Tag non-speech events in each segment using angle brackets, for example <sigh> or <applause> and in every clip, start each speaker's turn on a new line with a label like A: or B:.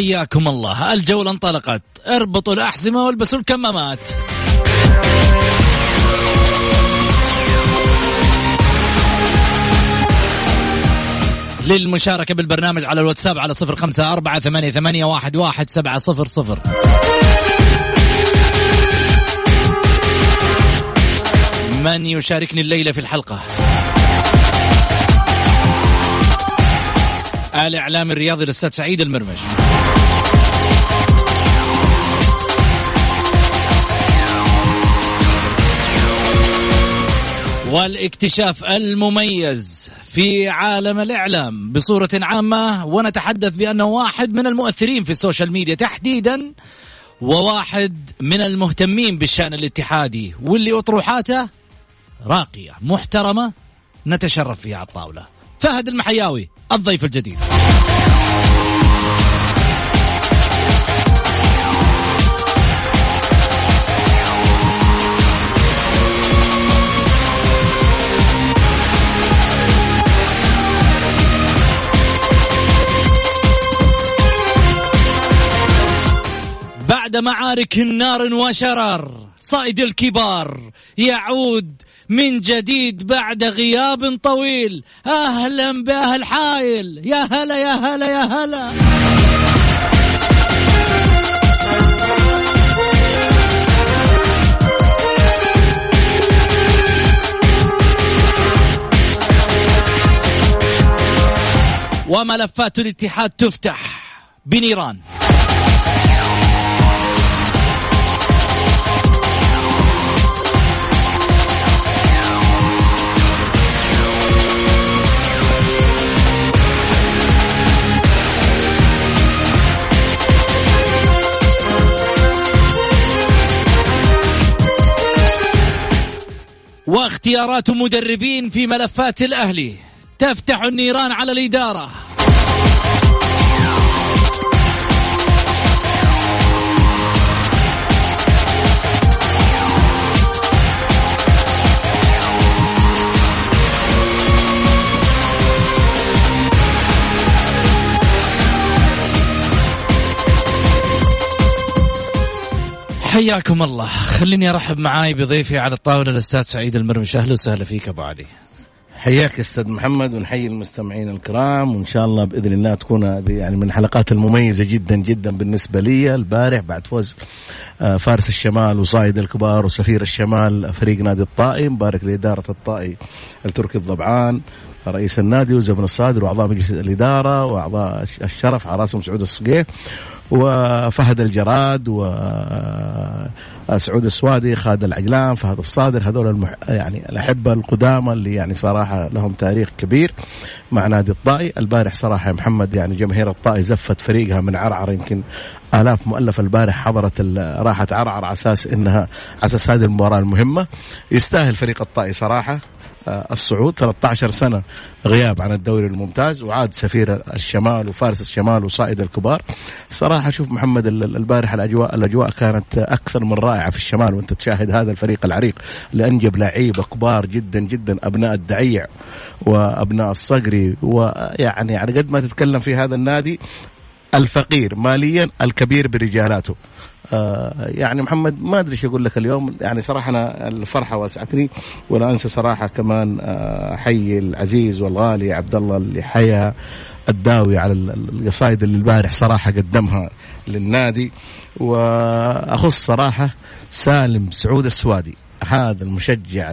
A: حياكم الله. الجولة انطلقت اربطوا الأحزمة والبسوا الكمامات. للمشاركة بالبرنامج على الواتساب على صفر خمسة أربعة ثمانية, ثمانية واحد, واحد سبعة صفر صفر. من يشاركني الليلة في الحلقة؟ الإعلام الرياضي الأستاذ سعيد المرمش. والاكتشاف المميز في عالم الإعلام بصورة عامة ونتحدث بأنه واحد من المؤثرين في السوشيال ميديا تحديدا وواحد من المهتمين بالشأن الاتحادي واللي أطروحاته راقية محترمة نتشرف فيها على الطاولة. فهد المحياوي الضيف الجديد. بعد معارك نار وشرر صائد الكبار يعود من جديد بعد غياب طويل. أهلا بأهل حايل يا هلا يا هلا يا هلا. وملفات الاتحاد تفتح بنيران. واختيارات مدربين في ملفات الأهلي. تفتح النيران على الإدارة. حياكم الله. خليني أرحب معاي بضيفي على الطاولة الأستاذ سعيد المرمش. أهلا وسهلا فيك أبو علي.
B: حياك أستاذ محمد ونحيي المستمعين الكرام وإن شاء الله بإذن الله تكون يعني من الحلقات المميزة جدا جدا بالنسبة لي. البارح بعد فوز آه، فارس الشمال وصايد الكبار وسفير الشمال فريق نادي الطائي مبارك لإدارة الطائي التركي الضبعان رئيس النادي وزبن الصادر وأعضاء مجلس الإدارة وأعضاء الشرف على رأسهم سعود الصقيع وفهد الجراد وسعود السوادي خالد العجلان فهد الصادر هذول المح... يعني الأحبة القدامى اللي يعني صراحة لهم تاريخ كبير مع نادي الطائي. البارح صراحة يا محمد يعني جماهير الطائي زفت فريقها من عرعر يمكن آلاف مؤلفة البارح حضرت راحت عرعر على أساس إنها على أساس هذه المباراة المهمة. يستاهل فريق الطائي صراحة. آه، الصعود 13 سنة غياب عن الدوري الممتاز وعاد سفير الشمال وفارس الشمال وصائد الكبار. صراحة شوف محمد البارح الأجواء الأجواء كانت أكثر من رائعة في الشمال وأنت تشاهد هذا الفريق العريق اللي أنجب لعيبة كبار جدا جدا أبناء الدعيع وأبناء الصقري. ويعني على قد ما تتكلم في هذا النادي الفقير ماليا الكبير برجالاته. آه يعني محمد ما أدري إيش أقول لك اليوم. يعني صراحة أنا الفرحة واسعتني ولا أنسى صراحة كمان آه حي العزيز والغالي عبد الله اللي حيا الداوي على القصائد اللي البارح صراحة قدمها للنادي. وأخص صراحة سالم سعود السوادي. هذا المشجع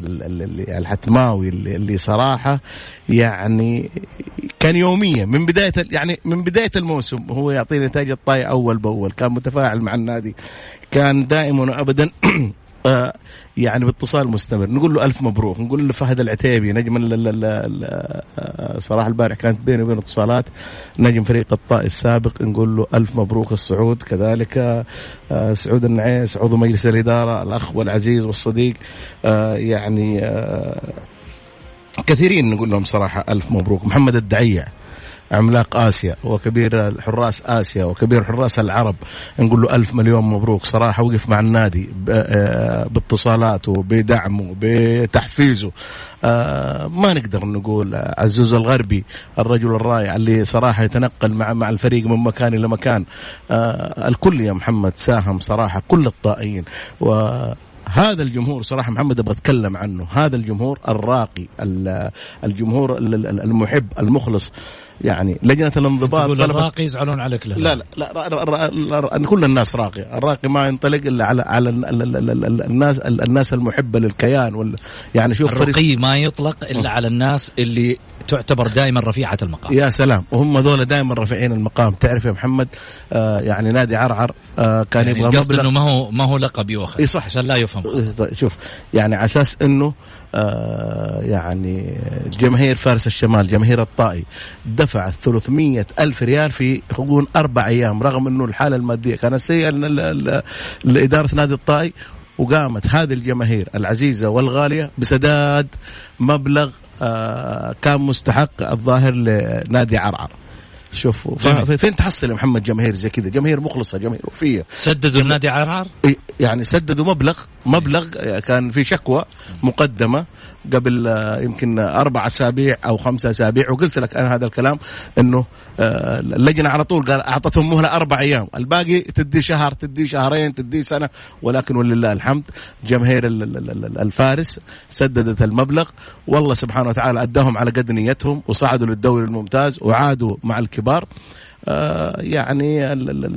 B: الحتماوي اللي صراحة يعني كان يوميا من بداية يعني من بداية الموسم هو يعطيني نتائج الطاي أول بأول كان متفاعل مع النادي كان دائما وابدا <clears throat> يعني باتصال مستمر. نقول له ألف مبروك. نقول له فهد العتيبي نجم آه، صراحة البارح كانت بيني وبين اتصالات. نجم فريق الطائي السابق. نقول له ألف مبروك الصعود. كذلك آه، سعود النعيس عضو مجلس الإدارة الأخ والعزيز والصديق. يعني كثيرين نقول لهم صراحة ألف مبروك. محمد الدعيع. عملاق آسيا وكبير حراس آسيا وكبير حراس العرب. نقول له ألف مليون مبروك. صراحة وقف مع النادي آه، باتصالاته بدعمه بتحفيزه. آه، ما نقدر نقول عزوز الغربي الرجل الرائع اللي صراحة يتنقل مع مع الفريق من مكان إلى مكان. آه، الكل يا محمد ساهم صراحة كل الطائعين و هذا الجمهور صراحة محمد أبغى أتكلم عنه. هذا الجمهور الراقي الجمهور المحب المخلص. يعني لجنة الانضباط
A: تقول الراقي يزعلون عليك
B: لا لا لا, لا, لا, لا كل الناس راقي الراقي ما ينطلق إلا على على الناس الناس المحبة للكيان وال يعني
A: شوف الرقي ما يطلق إلا على الناس اللي تعتبر دائما رفيعة المقام.
B: يا سلام. وهم ذولا دائما رافعين المقام. تعرف يا محمد آه يعني نادي عرعر آه كان
A: يعني يبغى مبلغ. إنه ما هو ما هو لقب يؤخذ
B: اي صح.
A: عشان لا يفهم.
B: طيب شوف يعني على أساس إنه آه يعني جماهير فارس الشمال جماهير الطائي دفعت 300 ألف ريال في حقون أربع أيام رغم أنه الحالة المادية كانت سيئة لإدارة نادي الطائي وقامت هذه الجماهير العزيزة والغالية بسداد مبلغ كان مستحق الظاهر لنادي عرعر. شوف فين تحصل يا محمد جماهير زي كذا؟ جماهير مخلصة جماهير وفية.
A: سددوا النادي عرعر؟
B: يعني سددوا مبلغ مبلغ كان في شكوى مقدمة. قبل آه، يمكن أربع أسابيع أو خمسة أسابيع وقلت لك أنا هذا الكلام إنه آه، اللجنه على طول قال أعطتهم مهلة أربع أيام. الباقي تدي شهر تدي شهرين تدي سنة ولكن ولله الحمد جماهير الفارس سددت المبلغ. والله سبحانه وتعالى أداهم على قد نيتهم وصعدوا للدوري الممتاز وعادوا مع الكبار. آه، يعني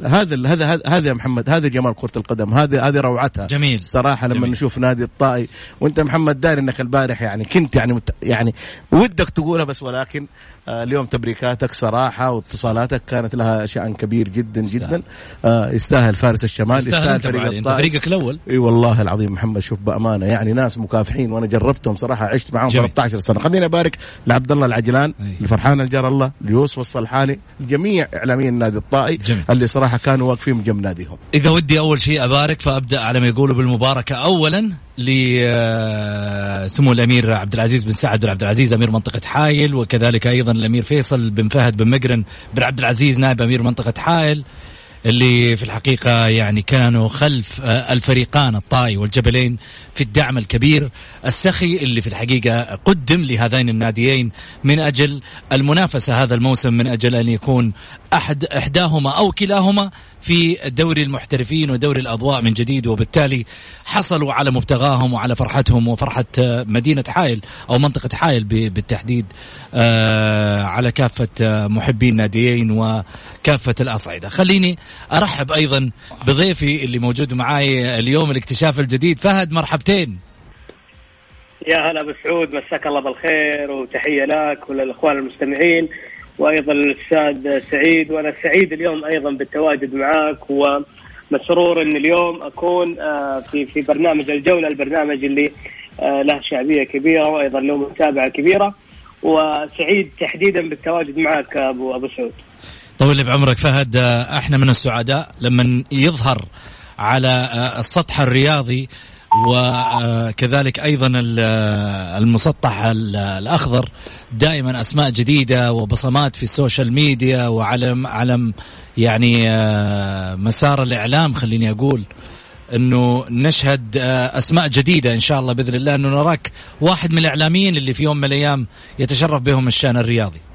B: هذا هذا هذا يا محمد هذا جمال كرة القدم هذه هذه روعتها
A: جميل
B: صراحة لما جميل. نشوف نادي الطائي وانت محمد داري انك البارح يعني كنت يعني يعني ودك تقولها بس ولكن آه، اليوم تبريكاتك صراحة واتصالاتك كانت لها شأن كبير جدا جدا. آه، يستاهل فارس الشمال يستاهل
A: فريق الطائي فريقك الأول.
B: إي والله العظيم محمد شوف بأمانة يعني ناس مكافحين وأنا جربتهم صراحة عشت معهم 13 سنة. خليني أبارك لعبد الله العجلان لفرحان الجار الله ليوسف الصلحاني لجميع إعلاميين النادي الطائي جميل. اللي صراحة كانوا واقفين جنب ناديهم.
A: إذا ودي أول شيء أبارك فأبدأ على ما يقولوا بالمباركة. اولا لسمو الأمير عبد العزيز بن سعد بن عبد العزيز أمير منطقة حايل وكذلك أيضا الأمير فيصل بن فهد بن مقرن بن عبد العزيز نائب أمير منطقة حائل اللي في الحقيقة يعني كانوا خلف آه، الفريقان الطائي والجبلين في الدعم الكبير. السخي اللي في الحقيقة قدم لهذين الناديين من أجل المنافسة هذا الموسم من أجل أن يكون أحد إحداهما أو كلاهما في دوري المحترفين ودوري الأضواء من جديد. وبالتالي حصلوا على مبتغاهم وعلى فرحتهم وفرحة آه، مدينة حائل أو منطقة حائل بالتحديد آه، على كافة محبي الناديين وكافة الأصعدة. خليني أرحب أيضا بضيفي اللي موجود معاي اليوم الاكتشاف الجديد. فهد مرحبتين.
C: يا هلا أبو سعود مساك الله بالخير وتحية لك وللأخوان المستمعين. وأيضا الأستاذ سعيد وأنا سعيد اليوم أيضا بالتواجد معك ومسرور إن اليوم أكون آه، في في برنامج الجولة البرنامج اللي آه، له شعبية كبيرة وأيضا له متابعة كبيرة. وسعيد تحديدا بالتواجد معك أبو أبو سعود.
A: طول بعمرك فهد آه، إحنا من السعداء لما يظهر على آه، السطح الرياضي وكذلك أيضا آه، المسطح الاخضر دائما اسماء جديدة وبصمات في السوشيال ميديا وعلم علم يعني مسار الإعلام خليني أقول إنه نشهد أسماء جديدة إن شاء الله بإذن الله إنه نراك واحد من الإعلاميين اللي في يوم من الأيام يتشرف بهم الشأن الرياضي.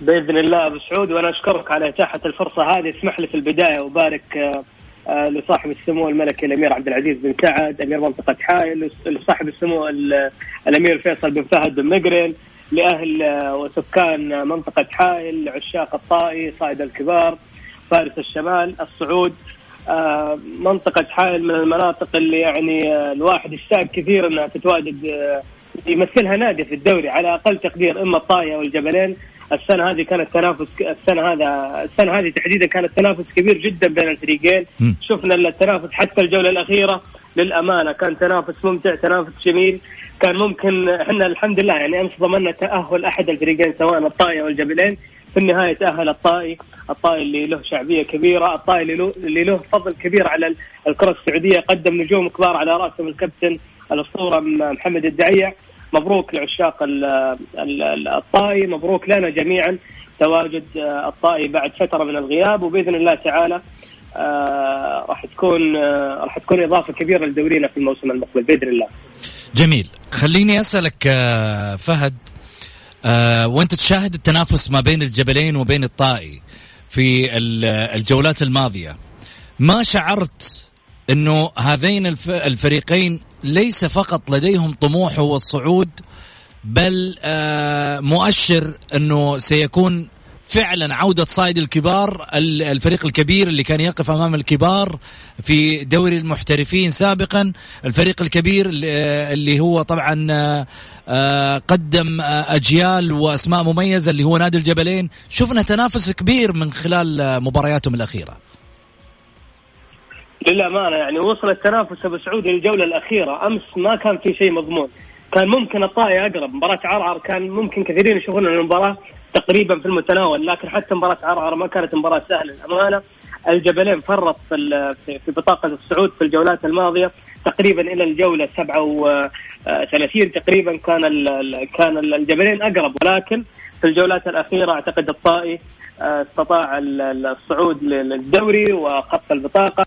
C: بإذن الله أبو سعود وأنا أشكرك على إتاحة الفرصة هذه. اسمح لي في البداية وبارك آه، آه، لصاحب السمو الملكي الأمير عبد العزيز بن سعد أمير منطقة حائل لصاحب السمو الأمير فيصل بن فهد بن مقرن لأهل آه، وسكان منطقة حائل عشاق الطائي صائد الكبار فارس الشمال الصعود منطقة حائل من المناطق اللي يعني الواحد يشتاق كثير إنها تتواجد يمثلها نادي في الدوري على أقل تقدير إما الطايه والجبلين السنة هذه كانت تنافس السنة هذا السنة هذه تحديدا كانت تنافس كبير جدا بين الفريقين. شفنا التنافس حتى الجولة الأخيرة للأمانة. كان تنافس ممتع تنافس جميل. كان ممكن إحنا الحمد لله يعني أمس ضمننا تأهل أحد الفريقين سواء الطائي أو الجبلين. في النهاية تأهل الطائي. الطائي اللي له شعبية كبيرة الطائي اللي له, اللي له فضل كبير على الكرة السعودية. قدم نجوم كبار على رأسهم الكابتن الأسطورة محمد الدعيع. مبروك لعشاق الطائي مبروك لنا جميعا تواجد الطائي بعد فترة من الغياب وبإذن الله تعالى آه راح تكون آه راح تكون إضافة كبيرة لدورينا في الموسم المقبل بإذن الله.
A: جميل، خليني أسألك آه فهد وأنت تشاهد التنافس ما بين الجبلين وبين الطائي في الجولات الماضية ما شعرت إنه هذين الفريقين ليس فقط لديهم طموح هو الصعود بل آه، مؤشر أنه سيكون فعلا عودة صايد الكبار الفريق الكبير اللي كان يقف أمام الكبار في دوري المحترفين سابقا الفريق الكبير اللي آه، هو طبعا آه، قدم أجيال وأسماء مميزة اللي هو نادي الجبلين. شفنا تنافس كبير من خلال مبارياتهم الأخيرة.
C: للأمانة يعني وصل التنافس أبو سعود للجوله الأخيرة. أمس ما كان في شيء مضمون. كان ممكن الطائي أقرب. مباراة عرعر كان ممكن كثيرين يشوفون المباراة تقريبا في المتناول لكن حتى مباراة عرعر ما كانت مباراة سهلة. للأمانة الجبلين فرط في في بطاقة الصعود في الجولات الماضية. تقريبا إلى الجولة 37 تقريبا كان كان الجبلين أقرب. ولكن في الجولات الأخيرة أعتقد الطائي آه، استطاع الصعود للدوري وخط البطاقة.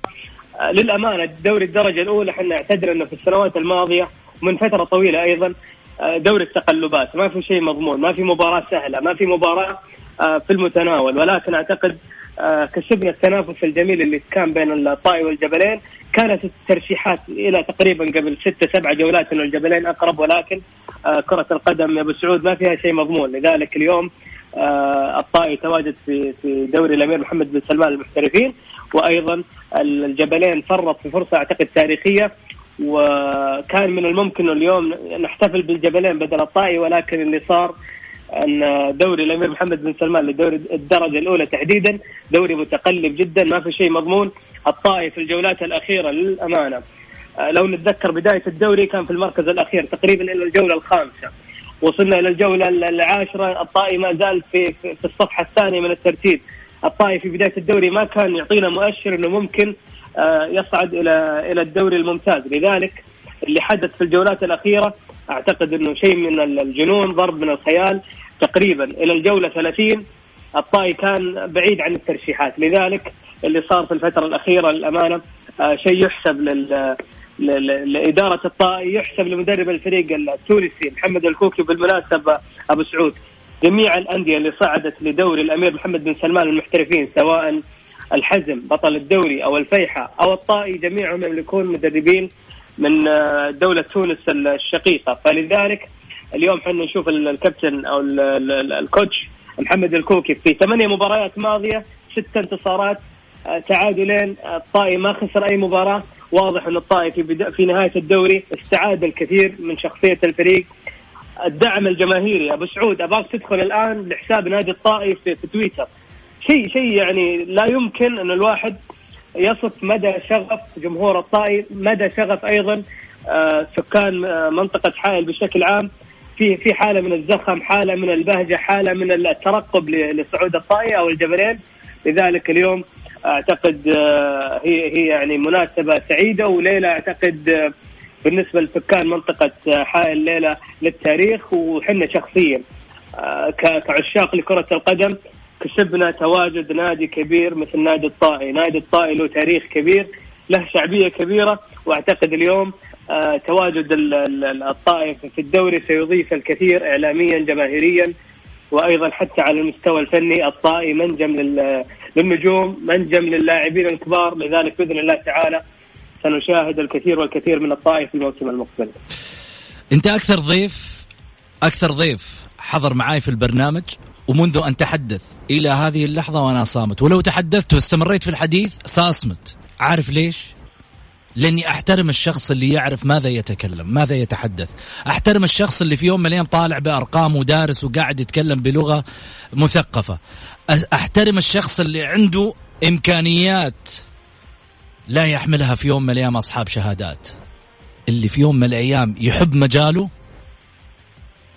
C: للأمانة الدوري الدرجة الأولى إحنا نعتذر إنه في السنوات الماضية من فترة طويلة أيضا آه، دوري التقلبات. ما في شيء مضمون ما في مباراة سهلة ما في مباراة آه، في المتناول. ولكن أعتقد كسبنا التنافس الجميل اللي كان بين الطائي والجبلين. كانت الترشيحات إلى تقريبا قبل ستة سبعة جولات إنه الجبلين أقرب ولكن كرة القدم يا أبو سعود ما فيها شيء مضمون. لذلك اليوم الطائي تواجد في في دوري الأمير محمد بن سلمان المحترفين وأيضا الجبلين فرط في فرصة أعتقد تاريخية وكان من الممكن اليوم نحتفل بالجبلين بدل الطائي ولكن اللي صار أن دوري الأمير محمد بن سلمان للدوري الدرجة الأولى تحديدا دوري متقلب جدا ما في شيء مضمون الطائي في الجولات الأخيرة للأمانة. لو نتذكر بداية الدوري كان في المركز الأخير تقريبا إلى الجولة الخامسة. وصلنا إلى الجولة العاشرة الطائي ما زال في في الصفحة الثانية من الترتيب. الطائي في بداية الدوري ما كان يعطينا مؤشر إنه ممكن آه، يصعد إلى إلى الدوري الممتاز. لذلك اللي حدث في الجولات الأخيرة أعتقد إنه شيء من الجنون ضرب من الخيال. تقريبا إلى الجولة 30 الطائي كان بعيد عن الترشيحات. لذلك اللي صار في الفترة الأخيرة للأمانة آه، شيء يحسب لل لإدارة الطائي يحسب لمدرب الفريق التونسي محمد الكوكي بالمناسبة أبو سعود. جميع الأندية اللي صعدت لدوري الأمير محمد بن سلمان المحترفين سواء الحزم بطل الدوري أو الفيحة أو الطائي جميعهم يملكون مدربين من آه، دولة تونس الشقيقة. فلذلك اليوم حنا نشوف الكابتن أو الكوتش محمد الكوكي في ثمانية مباريات ماضية ست انتصارات تعادلين الطائي ما خسر أي مباراة. واضح أن الطائي في, في نهاية الدوري استعاد الكثير من شخصية الفريق. الدعم الجماهيري أبو سعود أبغاك تدخل الآن لحساب نادي الطائف في, في تويتر. شيء شيء يعني لا يمكن أن الواحد يصف مدى شغف جمهور الطائي مدى شغف أيضا آه سكان آه منطقة حائل بشكل عام. في في حالة من الزخم حالة من البهجة حالة من الترقب لصعود الطائي أو الجبلين. لذلك اليوم أعتقد آه هي هي يعني مناسبة سعيدة وليله أعتقد آه بالنسبة لسكان منطقة حائل ليله للتاريخ وحنا شخصيا آه، كعشاق لكرة القدم كسبنا تواجد نادي كبير مثل نادي الطائي، نادي الطائي له تاريخ كبير له شعبية كبيرة وأعتقد اليوم آه، تواجد الطائي في الدوري سيضيف الكثير اعلاميا جماهيريا وأيضا حتى على المستوى الفني الطائي منجم للنجوم منجم للاعبين الكبار لذلك بإذن الله تعالى سنشاهد الكثير والكثير من الطائي في الموسم المقبل.
A: أنت أكثر ضيف أكثر ضيف حضر معاي في البرنامج ومنذ أن تحدث إلى هذه اللحظة وأنا صامت ولو تحدثت واستمريت في الحديث ساصمت عارف ليش؟ لاني احترم الشخص اللي يعرف ماذا يتكلم ماذا يتحدث. احترم الشخص اللي في يوم من الأيام طالع بأرقام ودارس وقاعد يتكلم بلغة مثقفة. احترم الشخص اللي عنده إمكانيات لا يحملها في يوم من الأيام أصحاب شهادات. اللي في يوم من الأيام يحب مجاله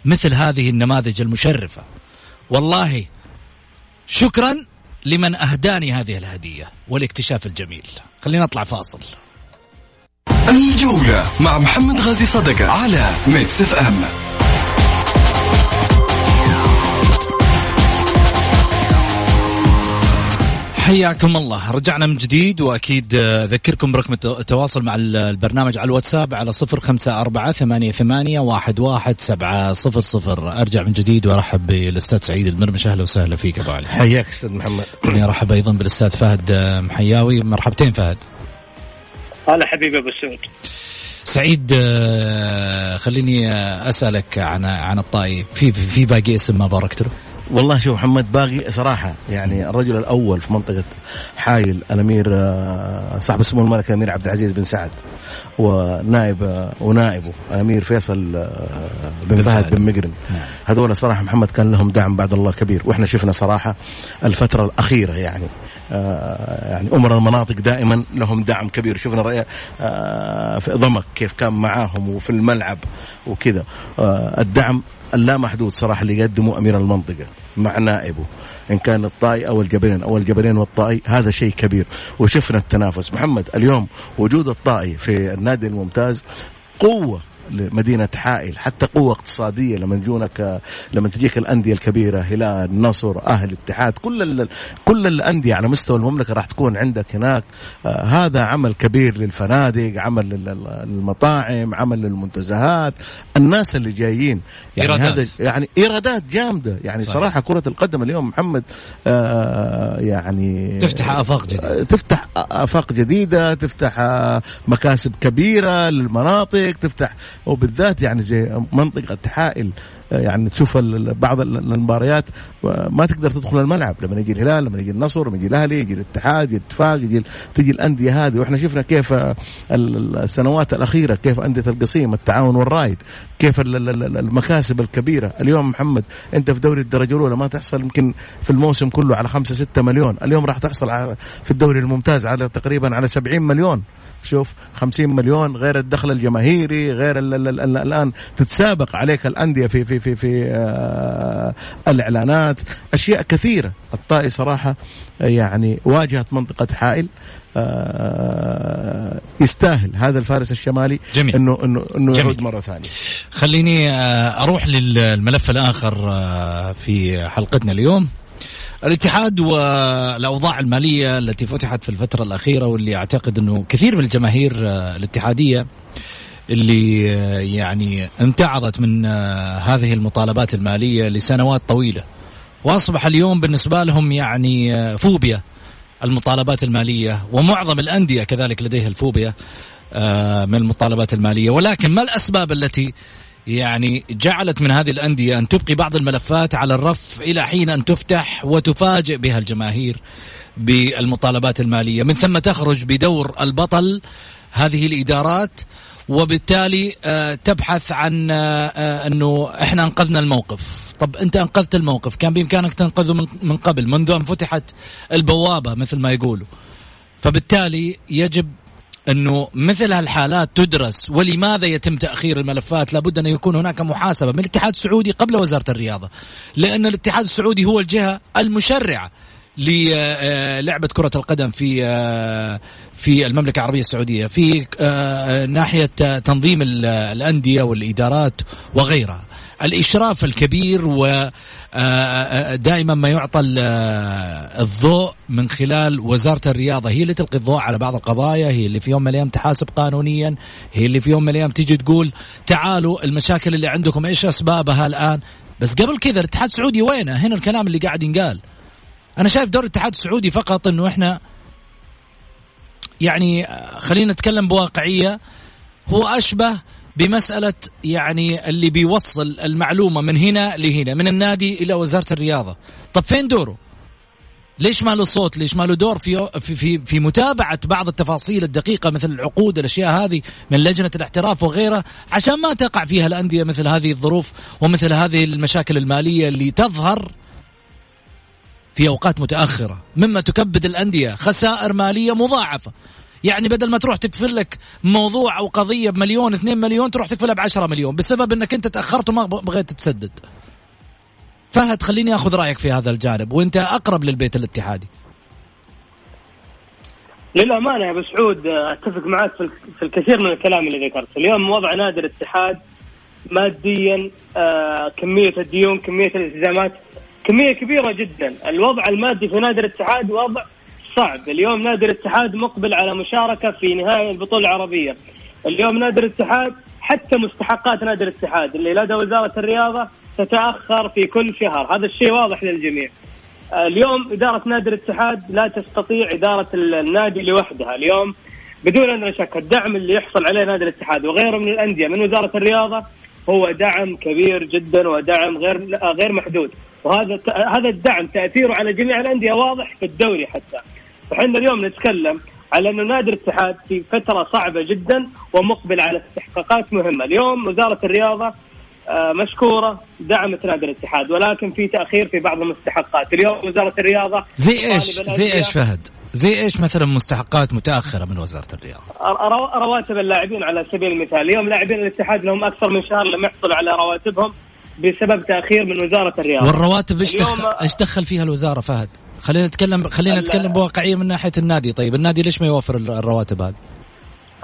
A: مثل هذه النماذج المشرفة. والله شكرا لمن أهداني هذه الهدية والاكتشاف الجميل. خلينا نطلع فاصل.
D: الجولة مع محمد غازي صدقة على ميكس FM
A: حياكم الله. رجعنا من جديد وأكيد أذكركم برقم التواصل مع البرنامج على الواتساب على صفر خمسة أربعة ثمانية, ثمانية واحد, واحد سبعة صفر صفر. أرجع من جديد وأرحب بالأستاذ سعيد المرمش. أهلا وسهلا فيك أبو علي.
B: حياك أستاذ محمد.
A: ارحب أيضا بالأستاذ فهد محياوي. مرحبتين فهد.
C: هلا حبيبي أبو سعود.
A: سعيد آه، خليني أسألك عن عن الطائي. في في باقي اسم ما باركت له؟
B: والله شوف محمد باقي صراحة يعني الرجل الأول في منطقة حايل الأمير آه، صاحب السمو الملك الأمير عبد العزيز بن سعد ونائب آه، ونائبه الأمير فيصل بن فهد بن مقرن نعم. هذول صراحة محمد كان لهم دعم بعد الله كبير وإحنا شفنا صراحة الفترة الأخيرة يعني. آه، يعني امراء المناطق دائما لهم دعم كبير. شفنا آه، في ضمك كيف كان معاهم وفي الملعب وكذا. آه، الدعم اللامحدود صراحة اللي يقدمه أمير المنطقة مع نائبه إن كان الطائي أو الجبلين أو الجبلين والطائي هذا شيء كبير. وشفنا التنافس. محمد اليوم وجود الطائي في النادي الممتاز قوة لمدينة حائل. حتى قوة اقتصادية لما يجونك لما تجيك الأندية الكبيرة هلال نصر أهل اتحاد كل كل الأندية على مستوى المملكة راح تكون عندك هناك. آه هذا عمل كبير للفنادق عمل للمطاعم عمل للمنتزهات. الناس اللي جايين يعني إيرادات. هذا يعني إيرادات جامدة. يعني صحيح. صراحة كرة القدم اليوم محمد آه يعني
A: تفتح آفاق جديدة.
B: تفتح آفاق جديدة تفتح آه مكاسب كبيرة للمناطق تفتح وبالذات يعني زي منطقة حائل يعني تشوف بعض المباريات ما تقدر تدخل الملعب. لما يجي الهلال لما يجي النصر لما يجي الأهلي يجي الاتحاد يجي الاتفاق يجي تجي الأندية هذه. وإحنا شفنا كيف السنوات الأخيرة كيف أندية القصيم التعاون والرايد كيف المكاسب الكبيرة. اليوم محمد أنت في دوري الدرجة الأولى ما تحصل يمكن في الموسم كله على 5 6 مليون. اليوم راح تحصل في الدوري الممتاز على تقريبا على 70 مليون. شوف 50 مليون غير الدخل الجماهيري غير ال ال ال الآن تتسابق عليك الأندية في في في في آه الإعلانات. أشياء كثيرة. الطائي صراحة يعني واجهت منطقة حائل. يستاهل هذا الفارس الشمالي
A: جميل.
B: انه انه إنه يعود مرة ثانية.
A: خليني آه، أروح للملف الآخر آه، في حلقتنا اليوم. الاتحاد والأوضاع المالية التي فتحت في الفترة الأخيرة واللي أعتقد إنه كثير من الجماهير آه، الاتحادية اللي آه، يعني امتعضت من آه، هذه المطالبات المالية لسنوات طويلة. وأصبح اليوم بالنسبة لهم يعني فوبيا. المطالبات المالية ومعظم الأندية كذلك لديها الفوبيا من المطالبات المالية. ولكن ما الأسباب التي يعني جعلت من هذه الأندية أن تبقي بعض الملفات على الرف إلى حين أن تفتح وتفاجئ بها الجماهير بالمطالبات المالية؟ من ثم تخرج بدور البطل هذه الإدارات وبالتالي آه، تبحث عن آه، آه، أنه إحنا أنقذنا الموقف. طب أنت أنقذت الموقف. كان بإمكانك تنقذه من قبل منذ أن فتحت البوابة مثل ما يقولوا. فبالتالي يجب أنه مثل هالحالات تدرس ولماذا يتم تأخير الملفات؟ لابد أن يكون هناك محاسبة من الاتحاد السعودي قبل وزارة الرياضة. لأن الاتحاد السعودي هو الجهة المشرعة. للعبة كرة القدم في في المملكة العربية السعودية في ناحية تنظيم الأندية والإدارات وغيرها. الإشراف الكبير ودائما آه، آه، ما يعطى آه، الضوء من خلال وزارة الرياضة. هي اللي تلقي الضوء على بعض القضايا هي اللي في يوم من الأيام تحاسب قانونيا هي اللي في يوم من الأيام تيجي تقول تعالوا المشاكل اللي عندكم إيش أسبابها الآن؟ بس قبل كذا الاتحاد السعودي وينه؟ هنا الكلام اللي قاعد ينقال. أنا شايف دور الاتحاد السعودي فقط إنه إحنا يعني خلينا نتكلم بواقعية هو أشبه بمسألة يعني اللي بيوصل المعلومة من هنا لهنا من النادي إلى وزارة الرياضة. طب فين دوره؟ ليش ما له صوت؟ ليش ما له دور في في في, في متابعة بعض التفاصيل الدقيقة مثل العقود الأشياء هذه من لجنة الاحتراف وغيرها عشان ما تقع فيها الأندية مثل هذه الظروف ومثل هذه المشاكل المالية اللي تظهر في أوقات متأخرة مما تكبد الأندية خسائر مالية مضاعفة. يعني بدل ما تروح تكفل لك موضوع أو قضية بمليون اثنين مليون تروح تكفلها ب 10 مليون بسبب إنك أنت تأخرت وما بغيت تسدد. فهد خليني آخذ رأيك في هذا الجانب وأنت أقرب للبيت الاتحادي.
C: للأمانة يا أبو سعود أتفق معك في الكثير من الكلام اللي ذكرته، اليوم وضع نادي الاتحاد ماديا آه، كمية الديون، كمية الالتزامات كمية كبيرة جدا، الوضع المادي في نادي الاتحاد وضع صعب، اليوم نادي الاتحاد مقبل على مشاركة في نهائي البطولة العربية. اليوم نادي الاتحاد حتى مستحقات نادي الاتحاد اللي لدى وزارة الرياضة تتأخر في كل شهر، هذا الشيء واضح للجميع. اليوم إدارة نادي الاتحاد لا تستطيع إدارة النادي لوحدها، اليوم بدون ادنى شك الدعم اللي يحصل عليه نادي الاتحاد وغيره من الأندية من وزارة الرياضة هو دعم كبير جدا ودعم غير غير محدود. وهذا هذا الدعم تأثيره على جميع الأندية واضح في الدوري حتى فاحنا اليوم نتكلم على انه نادي الاتحاد في فترة صعبة جدا ومقبل على استحقاقات مهمة، اليوم وزارة الرياضة آه، مشكورة دعمت نادي الاتحاد ولكن في تأخير في بعض المستحقات، اليوم وزارة الرياضة
A: زي إيش؟ زي إيش فهد؟ زي إيش مثلا مستحقات متأخرة من وزارة الرياضة؟
C: رواتب اللاعبين على سبيل المثال، اليوم لاعبين الاتحاد لهم أكثر من شهر لم يحصلوا على رواتبهم بسبب تأخير من وزارة الرياضة.
A: والرواتب إيش دخل إيش دخل فيها الوزارة فهد؟ خلينا نتكلم خلينا نتكلم بواقعية من ناحية النادي طيب النادي ليش ما يوفر الرواتب هذه؟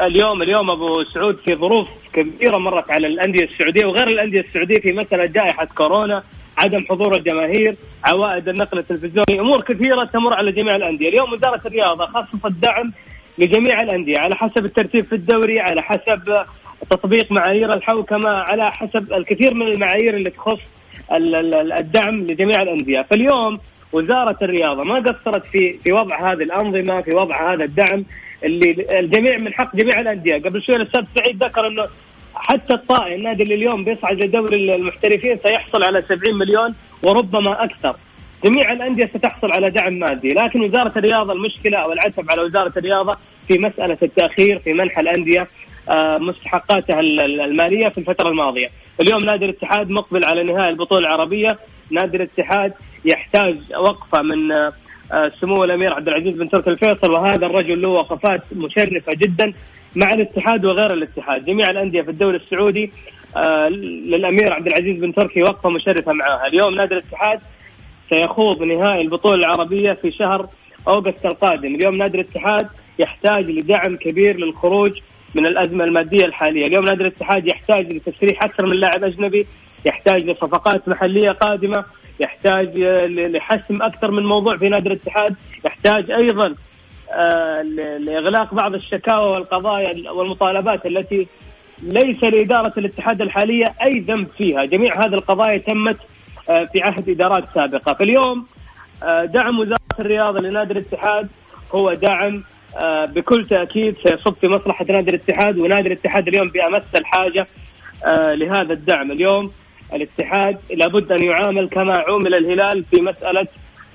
C: اليوم اليوم أبو سعود في ظروف كبيرة مرت على الأندية السعودية وغير الأندية السعودية في مسألة جائحة كورونا عدم حضور الجماهير عوائد النقل التلفزيوني أمور كثيرة تمر على جميع الأندية اليوم وزارة الرياضة خصصت دعم لجميع الأندية على حسب الترتيب في الدوري على حسب تطبيق معايير الحوكمة على حسب الكثير من المعايير اللي تخص الدعم لجميع الأندية. فاليوم وزارة الرياضة ما قصرت في في وضع هذه الأنظمة في وضع هذا الدعم اللي الجميع من حق جميع الأندية. قبل شوي الأستاذ سعيد ذكر إنه حتى الطائي النادي اللي اليوم بيصعد لدوري المحترفين سيحصل على 70 مليون وربما أكثر. جميع الأندية ستحصل على دعم مادي لكن وزارة الرياضة المشكلة أو العتب على وزارة الرياضة في مسألة التأخير في منح الأندية آه، مستحقاتها المالية في الفترة الماضية. اليوم نادي الاتحاد مقبل على نهائي البطولة العربية. نادي الاتحاد يحتاج وقفة من آه، سمو الأمير عبد العزيز بن تركي الفيصل وهذا الرجل له وقفات مشرفة جدا مع الاتحاد وغير الاتحاد، جميع الأندية في الدوري السعودي آه، للأمير عبد العزيز بن تركي وقفة مشرفة معها، اليوم نادي الاتحاد سيخوض نهائي البطولة العربية في شهر أوغست القادم، اليوم نادي الاتحاد يحتاج لدعم كبير للخروج من الأزمة المادية الحالية، اليوم نادي الاتحاد يحتاج لتسريح أكثر من لاعب أجنبي، يحتاج لصفقات محلية قادمة، يحتاج لحسم أكثر من موضوع في نادي الاتحاد، يحتاج أيضا آه، لإغلاق بعض الشكاوى والقضايا والمطالبات التي ليس لإدارة الاتحاد الحالية أي ذنب فيها، جميع هذه القضايا تمت في عهد إدارات سابقة، فاليوم آه، دعم وزارة الرياضة لنادي الاتحاد هو دعم بكل تأكيد سيصب في مصلحة نادي الاتحاد ونادي الاتحاد اليوم بأمس الحاجة لهذا الدعم، اليوم الاتحاد لابد أن يعامل كما عومل الهلال في مسألة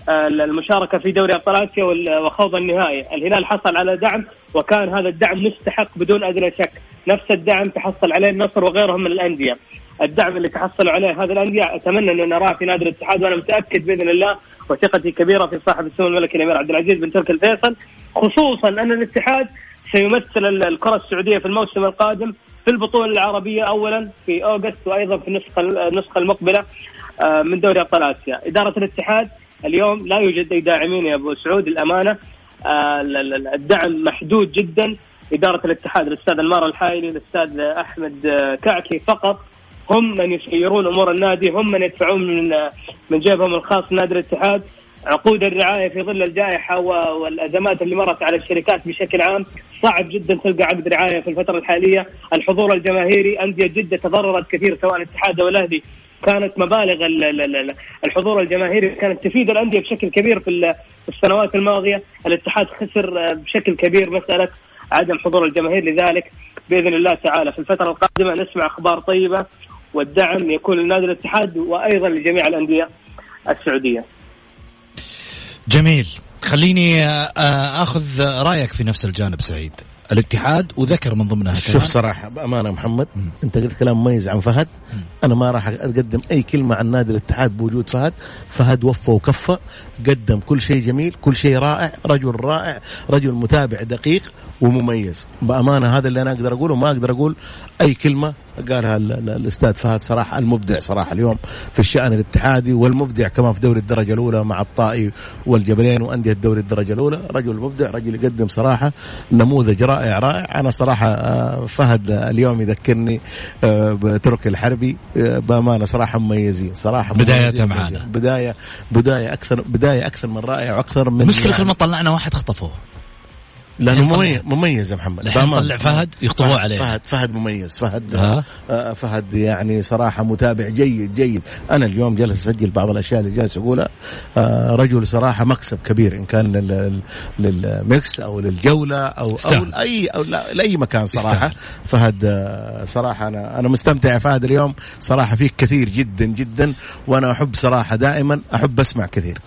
C: آه، المشاركة في دوري أبطال آسيا وخوض النهائي، الهلال حصل على دعم وكان هذا الدعم مستحق بدون أدنى شك، نفس الدعم تحصل عليه النصر وغيرهم من الأندية. الدعم اللي تحصلوا عليه هذه الأندية. أتمنى أن نراه في نادي الاتحاد وأنا متأكد بإذن الله وثقتي كبيرة في صاحب السمو الملكي الأمير عبد العزيز بن تركي الفيصل خصوصا أن الاتحاد سيمثل الكرة السعودية في الموسم القادم في البطولة العربية اولا في أوغست وأيضا في النسخة النسخة المقبلة آه، من دوري أبطال آسيا، إدارة الاتحاد اليوم لا يوجد أي داعمين يا أبو سعود الامانه آه، الدعم محدود جدا. إدارة الاتحاد الأستاذ المار الحايلي الأستاذ أحمد آه، كعكي فقط. هم من يسيرون أمور النادي هم من يدفعون من من جيبهم الخاص نادي الاتحاد. عقود الرعاية في ظل الجائحة والأزمات اللي مرت على الشركات بشكل عام صعب جدا تلقى عقد رعاية في الفترة الحالية، الحضور الجماهيري أندية جدة تضررت كثير سواء الاتحاد أو الأهلي. كانت مبالغ ال- ال- ال- الحضور الجماهيري كانت تفيد الأندية بشكل كبير في ال- في السنوات الماضية، الاتحاد خسر بشكل كبير مسألة عدم حضور الجماهير لذلك بإذن الله تعالى. في الفترة القادمة نسمع أخبار طيبة والدعم يكون لنادي الاتحاد وأيضا لجميع الأندية السعودية.
A: جميل. خليني آه، آه، آخذ رأيك في نفس الجانب سعيد. الاتحاد وذكر من ضمنها
B: شوف
A: كمان
B: صراحة بأمانة محمد أنت قلت كلام مميز عن فهد. أنا ما راح أقدم أي كلمة عن نادي الاتحاد بوجود فهد. فهد وفى وكفى قدم كل شيء جميل كل شيء رائع رجل رائع رجل متابع دقيق ومميز. بأمانة هذا اللي أنا أقدر أقوله ما أقدر أقول أي كلمة قالها ال- ال- الأستاذ فهد صراحة المبدع صراحة اليوم في الشأن الاتحادي والمبدع كمان في دوري الدرجة الأولى مع الطائي والجبلين وأندية دوري الدرجة الأولى. رجل مبدع رجل يقدم صراحة نموذج رائع رائع. أنا صراحة آه، فهد اليوم يذكرني آه، بترك الحربي آه، بأمانة صراحة مميزين صراحة
A: بدايتها
B: مميزين،
A: معانا.
B: مميزين. بداية بداية أكثر بداية أكثر من رائع وأكثر من يعني.
A: كل ما طلعنا واحد خطفوه. لأنه
B: مميز مميز يا محمد.
A: طلع فهد يخطبوه عليه.
B: فهد فهد مميز فهد
A: ها؟
B: آه فهد يعني صراحة متابع جيد جيد أنا اليوم جالس أسجل بعض الأشياء اللي جالس أقولها آه رجل صراحة مكسب كبير إن كان لل- للميكس أو للجولة أو أو
A: يستاهل.
B: لاي أو لا- لأي مكان صراحة
A: يستاهل.
B: فهد آه صراحة أنا أنا مستمتع يا فهد اليوم صراحة فيك كثير جدا جدا وأنا أحب صراحة دائما أحب أسمع كثير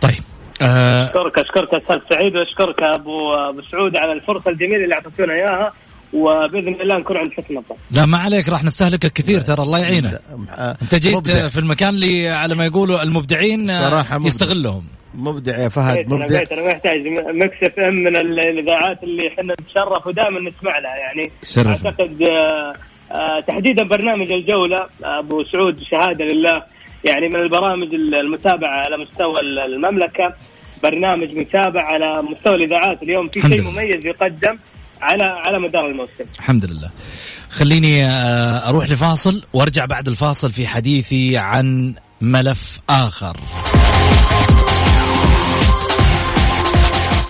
A: طيب
C: أشكرك أشكرك أستاذ سعيد وأشكرك أبو أبو سعود على الفرصة الجميلة اللي أعطيتونا إياها وبإذن الله نكون عند حسن الظن.
A: لا ما عليك راح نستهلكك كثير ترى الله يعينك أنت جيت
B: مبدع.
A: في المكان اللي على ما يقولوا المبدعين آه،
B: صراحة مبدع.
A: يستغلهم
B: مبدع يا فهد مبدع
C: بيت أنا محتاج مكس FM من ال- الإذاعات اللي إحنا نتشرف ودائما نسمع لها يعني
A: شرفنا.
C: أعتقد آه، آه، تحديدا برنامج الجولة أبو سعود شهادة لله يعني من البرامج المتابعة على مستوى المملكة برنامج متابع على مستوى الإذاعات. اليوم في شيء. مميز يقدم على على مدار الموسم.
A: الحمد لله. خليني آه، أروح لفاصل وأرجع بعد الفاصل في حديثي عن ملف آخر.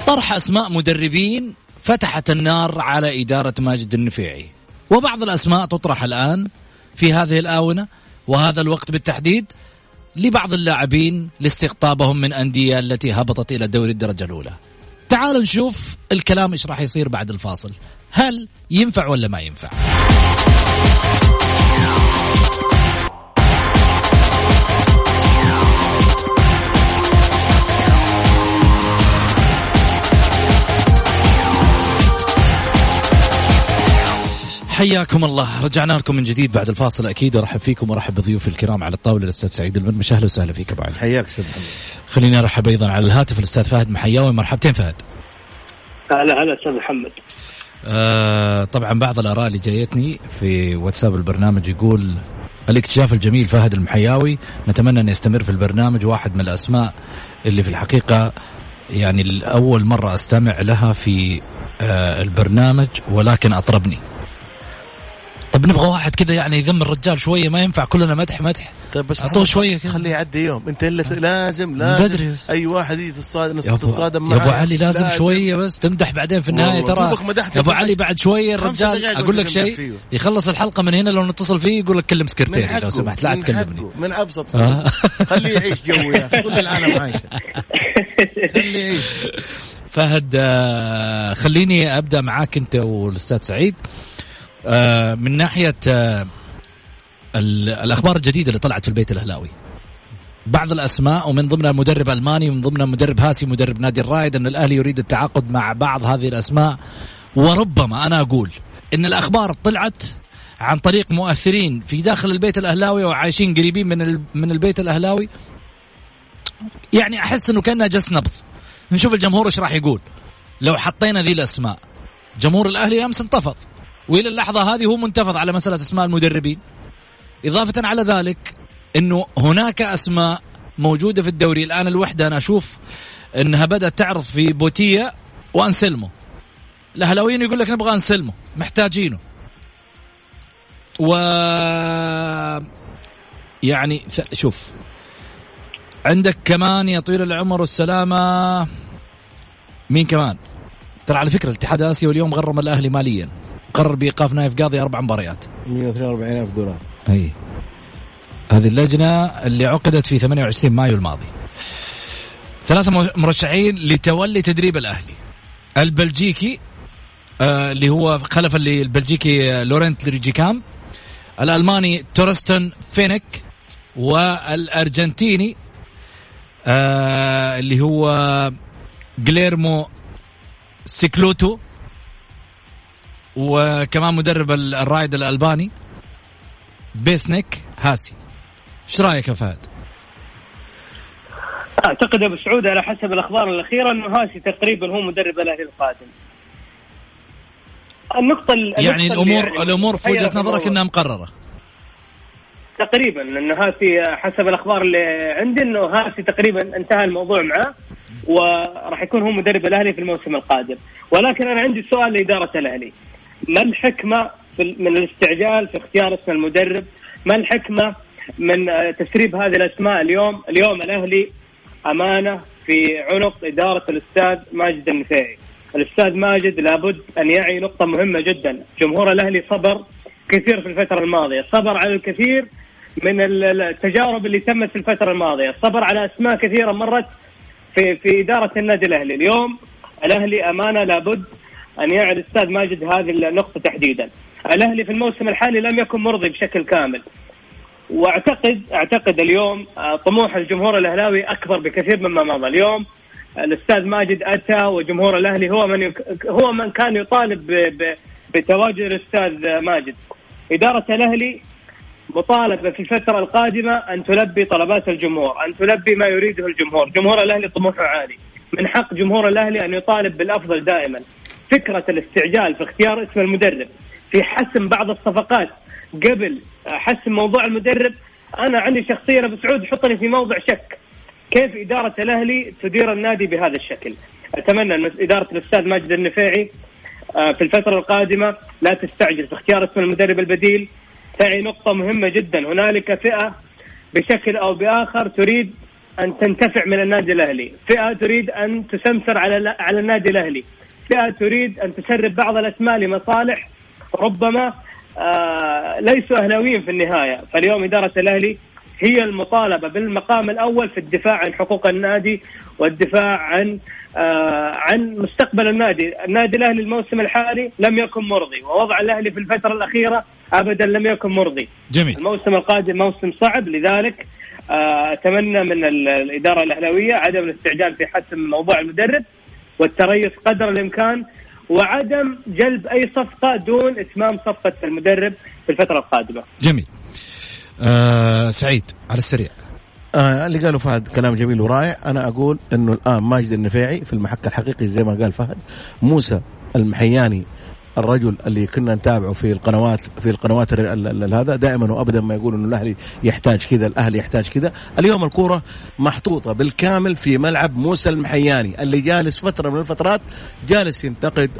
A: طرح أسماء مدربين فتحت النار على إدارة ماجد النفيعي. وبعض الأسماء تطرح الآن في هذه الآونة وهذا الوقت بالتحديد. لبعض اللاعبين لاستقطابهم من أندية التي هبطت إلى دوري الدرجة الأولى. تعالوا نشوف الكلام إيش راح يصير بعد الفاصل. هل ينفع ولا ما ينفع؟ حياكم الله. رجعنا لكم من جديد بعد الفاصل أكيد. أرحب فيكم وأرحب بضيوفي الكرام على الطاولة. الأستاذ سعيد المرمش أهلا وسهلا فيك أبو علي.
B: حياك أستاذ محمد.
A: خليني أرحب أيضا على الهاتف. الأستاذ فهد محياوي. مرحبتين فهد.
C: هلا هلا أستاذ محمد.
A: آه طبعا بعض الآراء اللي جايتني في واتساب البرنامج يقول الاكتشاف الجميل فهد المحياوي. نتمنى أن يستمر في البرنامج. واحد من الأسماء اللي في الحقيقة يعني لاول مرة أستمع لها في آه البرنامج ولكن أطربني. طب نبغى واحد كذا يعني يذم الرجال شوية ما ينفع كلنا مدح مدح.
B: طيب بس
A: أعطوه
B: محمد،
A: شوية كذا.
B: خليه يعدي يوم. أنت الا لازم لازم
A: بدري بس.
B: أي واحد يتصادم
A: ابو,
B: يتصادم
A: يا
B: معاه.
A: علي لازم, لازم. شوية بس تمدح بعدين في
B: النهاية
A: ترى يا
B: أبو
A: علي بعد
B: شوية
A: الرجال أقول لك شيء. يخلص الحلقة من هنا لو نتصل فيه يقول لك كلم سكرتيري لو سمحت. لا
B: من
A: تكلمني.
B: من أبسط
A: آه.
B: خليه يعيش جو يا أخي <laughs> كل العالم عايشة. خليه يعيش.
A: فهد آه، خليني أبدأ معاك أنت والأستاذ سعيد. آه، من ناحية آه، ال- الأخبار الجديدة اللي طلعت في البيت الأهلاوي. بعض الأسماء ومن ضمنها مدرب ألماني ومن ضمنها مدرب هاسي مدرب نادي الرائد أن الأهلي يريد التعاقد مع بعض هذه الأسماء. وربما أنا أقول إن الأخبار طلعت عن طريق مؤثرين في داخل البيت الأهلاوي وعايشين قريبين من من البيت الأهلاوي. يعني أحس إنه كانها جس نبض. نشوف الجمهور إيش راح يقول. لو حطينا ذي الأسماء. جمهور الأهلي أمس انتفض. وإلى اللحظة هذه هو منتفض على مسألة أسماء المدربين. إضافة على ذلك إنه هناك أسماء موجودة في الدوري. الآن الوحدة أنا أشوف إنها بدأت تعرض في بوتيه وأنسلمو. الأهلاويين يقول لك نبغى أنسلمو محتاجينه. و يعني شوف. عندك كمان يا طويل العمر والسلامة مين كمان؟ ترى على فكرة الاتحاد الآسيوي اليوم غرم الأهلي ماليا. قرر بإيقاف نايف قاضي أربع مباريات.
B: 142 ألف دولار.
A: أي. هذه اللجنة اللي عقدت في 28 مايو الماضي. ثلاثة مرشحين لتولي تدريب الأهلي. البلجيكي آه اللي هو خلف اللي البلجيكي آه، لورنت ريجيكام الألماني تورستون فينك والأرجنتيني آه اللي هو جليرمو سيكلوتو. وكمان مدرب الرائد الألباني بيسنيك هاسي. إيش رأيك يا فهد؟
C: أعتقد أبو سعود على حسب الأخبار الأخيرة إنه هاسي تقريبا هو مدرب الأهلي القادم.
A: النقطة يعني الأمور يعني الأمور في وجهة نظرك إنها مقررة.
C: تقريبا لأنه هاسي حسب الأخبار اللي عندي إنه هاسي تقريبا انتهى الموضوع معه وراح يكون هو مدرب الأهلي في الموسم القادم. ولكن أنا عندي سؤال لإدارة الأهلي. ما الحكمة من الاستعجال في اختيار اسم المدرب؟ ما الحكمة من تسريب هذه الأسماء اليوم؟ اليوم الأهلي أمانة في عنق إدارة الأستاذ ماجد النفيعي. الأستاذ ماجد لابد أن يعي نقطة مهمة جدا. جمهور الأهلي صبر كثير في الفترة الماضية. صبر على الكثير من التجارب اللي تمت في الفترة الماضية. صبر على أسماء كثيرة مرت في في إدارة النادي الأهلي. اليوم الأهلي أمانة لابد أن يعي الأستاذ ماجد هذه النقطة تحديدا الأهلي في الموسم الحالي لم يكن مرضي بشكل كامل واعتقد أعتقد اليوم آه، طموح الجمهور الأهلاوي أكبر بكثير مما مضى اليوم الأستاذ ماجد أتى وجمهور الأهلي هو من. هو من كان يطالب. بتواجد الأستاذ ماجد إدارة الأهلي مطالبة في الفترة القادمة أن تلبي طلبات الجمهور، أن تلبي ما يريده الجمهور، جمهور الأهلي طموحه عالي، من حق جمهور الأهلي أن يطالب بالأفضل دائما. فكرة الاستعجال في اختيار اسم المدرب، في حسم بعض الصفقات قبل حسم موضوع المدرب، أنا عندي شخصيا ابو سعود حطني في موضع شك. كيف إدارة الأهلي تدير النادي بهذا الشكل؟ أتمنى أن إدارة الأستاذ ماجد النفيعي آه، في الفترة القادمة لا تستعجل في اختيار اسم المدرب البديل تعي نقطة مهمة جدا هنالك فئة بشكل أو بآخر تريد أن تنتفع من النادي الأهلي فئة تريد أن تسمسر على على النادي الأهلي فئة تريد أن تسرب بعض الأسماء لمصالح ربما آه ليسوا أهلاويين في النهاية. فاليوم إدارة الأهلي هي المطالبة بالمقام الأول في الدفاع عن حقوق النادي والدفاع عن آه عن مستقبل النادي. النادي الأهلي الموسم الحالي لم يكن مرضي ووضع الأهلي في الفترة الأخيرة ابدا لم يكن مرضي.
A: جميل.
C: الموسم القادم موسم صعب لذلك آه، أتمنى من الإدارة الأهلاوية عدم الاستعجال في حسم موضوع المدرب. والتريث قدر الإمكان وعدم جلب أي صفقة دون إتمام صفقة المدرب في الفترة القادمة.
A: جميل. آه سعيد على السريع.
B: آه اللي قاله فهد كلام جميل ورائع أنا أقول إنه الآن ماجد النفيعي في المحك الحقيقي زي ما قال فهد موسى المحياني الرجل اللي كنا نتابعه في القنوات في القنوات هذا دائما وابدا ما يقول إنه الأهلي يحتاج كذا الأهلي يحتاج كذا اليوم الكورة محطوطة بالكامل في ملعب موسى المحياني اللي جالس فترة من الفترات جالس ينتقد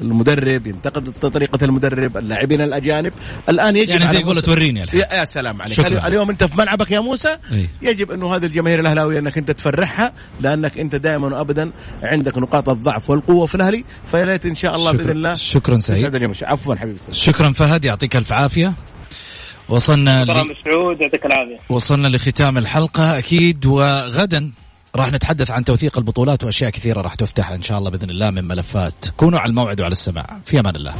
B: المدرب ينتقد طريقة المدرب اللاعبين الأجانب الآن يجب
A: يعني زي يقول توريني
B: الحين يا سلام عليك شكرا. اليوم انت في ملعبك يا موسى أي. يجب إنه هذه الجماهير الأهلاوية إنك أنت تفرحها لأنك أنت دائما وابدا عندك نقاط الضعف والقوة في الأهلي فيا ريت إن شاء الله
A: شكرا.
B: بإذن الله
A: شكرا سعيد.
B: عفوا حبيبي
A: سعيد. شكرا فهد يعطيك ألف عافية. وصلنا
C: شكرا ل... مسعود يعطيك العافية.
A: وصلنا لختام الحلقة أكيد وغدا راح نتحدث عن توثيق البطولات وأشياء كثيرة راح تفتح إن شاء الله بإذن الله من ملفات. كونوا على الموعد وعلى السماع. في أمان الله.